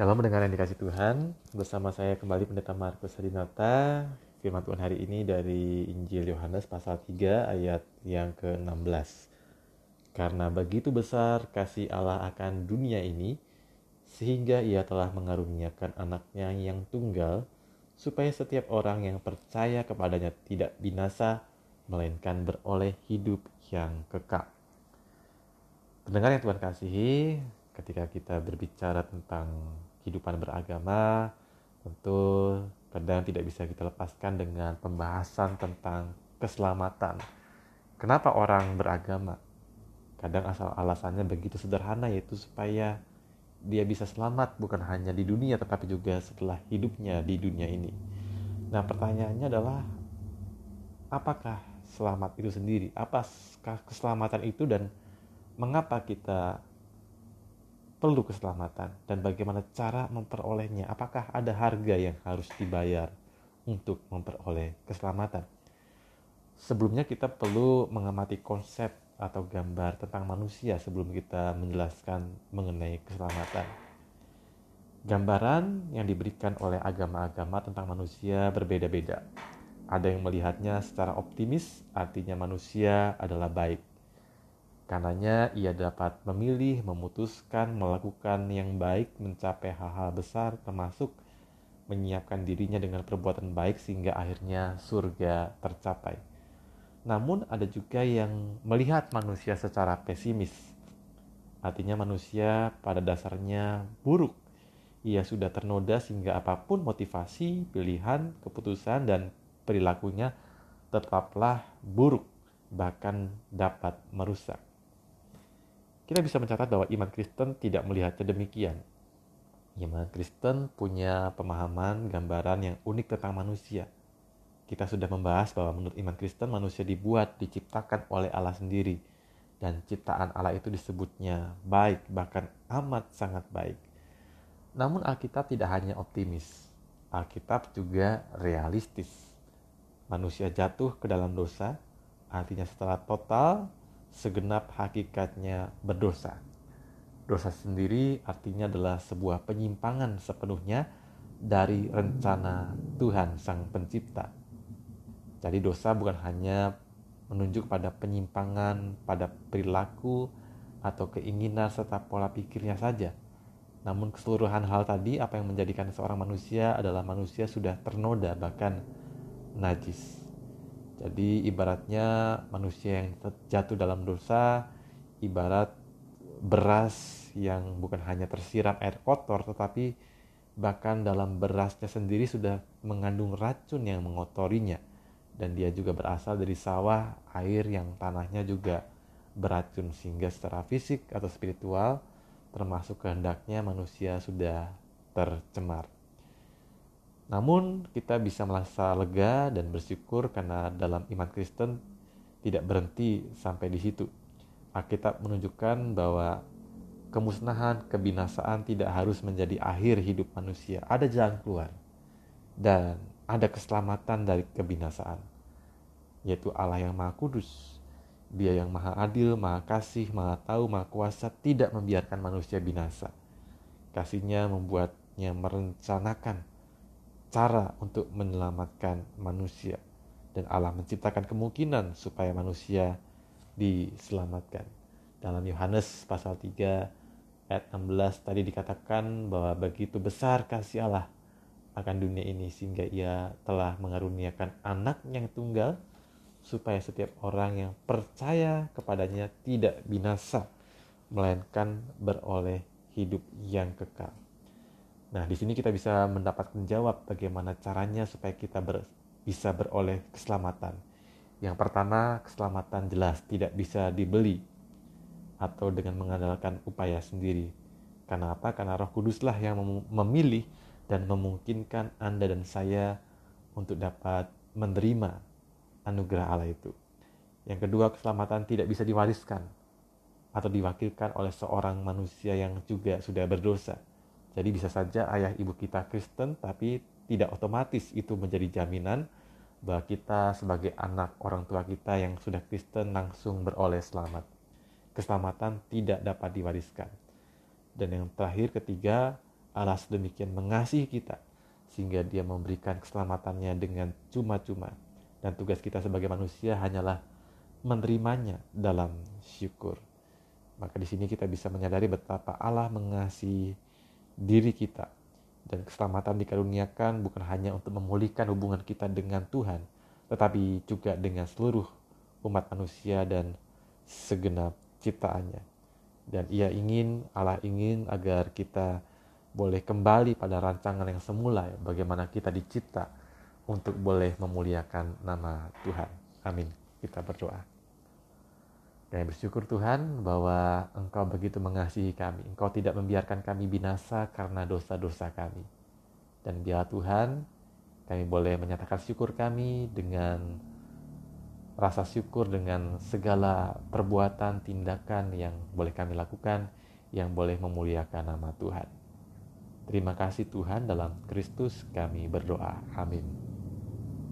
Shalom mendengar yang dikasih Tuhan. Bersama saya kembali Pendeta Markus Hadinata Firman Tuhan hari ini dari Injil Yohanes pasal 3 ayat yang ke-16 Karena begitu besar kasih Allah akan dunia ini Sehingga ia telah mengaruniakan anaknya yang tunggal Supaya setiap orang yang percaya kepadanya tidak binasa Melainkan beroleh hidup yang kekal. Pendengar yang Tuhan kasihi, ketika kita berbicara tentang kehidupan beragama, tentu kadang tidak bisa kita lepaskan dengan pembahasan tentang keselamatan. Kenapa orang beragama? Kadang asal alasannya begitu sederhana yaitu supaya dia bisa selamat bukan hanya di dunia tetapi juga setelah hidupnya di dunia ini. Nah, pertanyaannya adalah apakah selamat itu sendiri? Apakah keselamatan itu dan mengapa kita perlu keselamatan dan bagaimana cara memperolehnya? Apakah ada harga yang harus dibayar untuk memperoleh keselamatan? Sebelumnya kita perlu mengamati konsep atau gambar tentang manusia sebelum kita menjelaskan mengenai keselamatan. Gambaran yang diberikan oleh agama-agama tentang manusia berbeda-beda. Ada yang melihatnya secara optimis, artinya manusia adalah baik Karenanya ia dapat memilih, memutuskan, melakukan yang baik, mencapai hal-hal besar termasuk menyiapkan dirinya dengan perbuatan baik sehingga akhirnya surga tercapai. Namun ada juga yang melihat manusia secara pesimis. Artinya manusia pada dasarnya buruk. Ia sudah ternoda sehingga apa pun motivasi, pilihan, keputusan, dan perilakunya tetaplah buruk, bahkan dapat merusak. Kita bisa mencatat bahwa iman Kristen tidak melihatnya demikian. Iman Kristen punya pemahaman gambaran yang unik tentang manusia. Kita sudah membahas bahwa menurut iman Kristen manusia dibuat, diciptakan oleh Allah sendiri. Dan ciptaan Allah itu disebutnya baik, bahkan amat sangat baik. Namun Alkitab tidak hanya optimis. Alkitab juga realistis. Manusia jatuh ke dalam dosa, artinya setelah total segenap hakikatnya berdosa. Dosa sendiri artinya adalah sebuah penyimpangan sepenuhnya dari rencana Tuhan Sang Pencipta. Jadi dosa bukan hanya menunjuk pada penyimpangan pada perilaku atau keinginan serta pola pikirnya saja. Namun keseluruhan hal tadi apa yang menjadikan seorang manusia adalah manusia sudah ternoda bahkan najis. Jadi ibaratnya manusia yang jatuh dalam dosa ibarat beras yang bukan hanya tersiram air kotor tetapi bahkan dalam berasnya sendiri sudah mengandung racun yang mengotorinya dan dia juga berasal dari sawah air yang tanahnya juga beracun sehingga secara fisik atau spiritual termasuk kehendaknya manusia sudah tercemar. Namun kita bisa merasa lega dan bersyukur karena dalam iman Kristen tidak berhenti sampai di situ. Alkitab menunjukkan bahwa kemusnahan, kebinasaan tidak harus menjadi akhir hidup manusia. Ada jalan keluar dan ada keselamatan dari kebinasaan, yaitu Allah yang Maha Kudus. Dia yang Maha Adil, Maha Kasih, Maha Tahu, Maha Kuasa tidak membiarkan manusia binasa. Kasihnya membuatnya merencanakan cara untuk menyelamatkan manusia dan Allah menciptakan kemungkinan supaya manusia diselamatkan. Dalam Yohanes pasal 3 ayat 16 tadi dikatakan bahwa begitu besar kasih Allah akan dunia ini sehingga ia telah mengaruniakan anak yang tunggal supaya setiap orang yang percaya kepadanya tidak binasa melainkan beroleh hidup yang kekal. Nah, di sini kita bisa mendapatkan jawab bagaimana caranya supaya kita ber, bisa beroleh keselamatan. Yang pertama, keselamatan jelas tidak bisa dibeli atau dengan mengandalkan upaya sendiri. Karena apa? Karena Roh Kuduslah yang memilih dan memungkinkan Anda dan saya untuk dapat menerima anugerah Allah itu. Yang kedua, keselamatan tidak bisa diwariskan atau diwakilkan oleh seorang manusia yang juga sudah berdosa jadi bisa saja ayah ibu kita Kristen tapi tidak otomatis itu menjadi jaminan bahwa kita sebagai anak orang tua kita yang sudah Kristen langsung beroleh selamat. Keselamatan tidak dapat diwariskan. Dan yang terakhir ketiga, Allah sedemikian mengasihi kita sehingga dia memberikan keselamatannya dengan cuma-cuma. Dan tugas kita sebagai manusia hanyalah menerimanya dalam syukur. Maka di sini kita bisa menyadari betapa Allah mengasihi diri kita dan keselamatan dikaruniakan bukan hanya untuk memulihkan hubungan kita dengan Tuhan, tetapi juga dengan seluruh umat manusia dan segenap ciptaannya. Dan ia ingin, Allah ingin agar kita boleh kembali pada rancangan yang semula, bagaimana kita dicipta untuk boleh memuliakan nama Tuhan. Amin. Kita berdoa. Dan bersyukur Tuhan bahwa Engkau begitu mengasihi kami. Engkau tidak membiarkan kami binasa karena dosa-dosa kami. Dan biarlah Tuhan, kami boleh menyatakan syukur kami dengan rasa syukur dengan segala perbuatan, tindakan yang boleh kami lakukan, yang boleh memuliakan nama Tuhan. Terima kasih Tuhan dalam Kristus kami berdoa. Amin.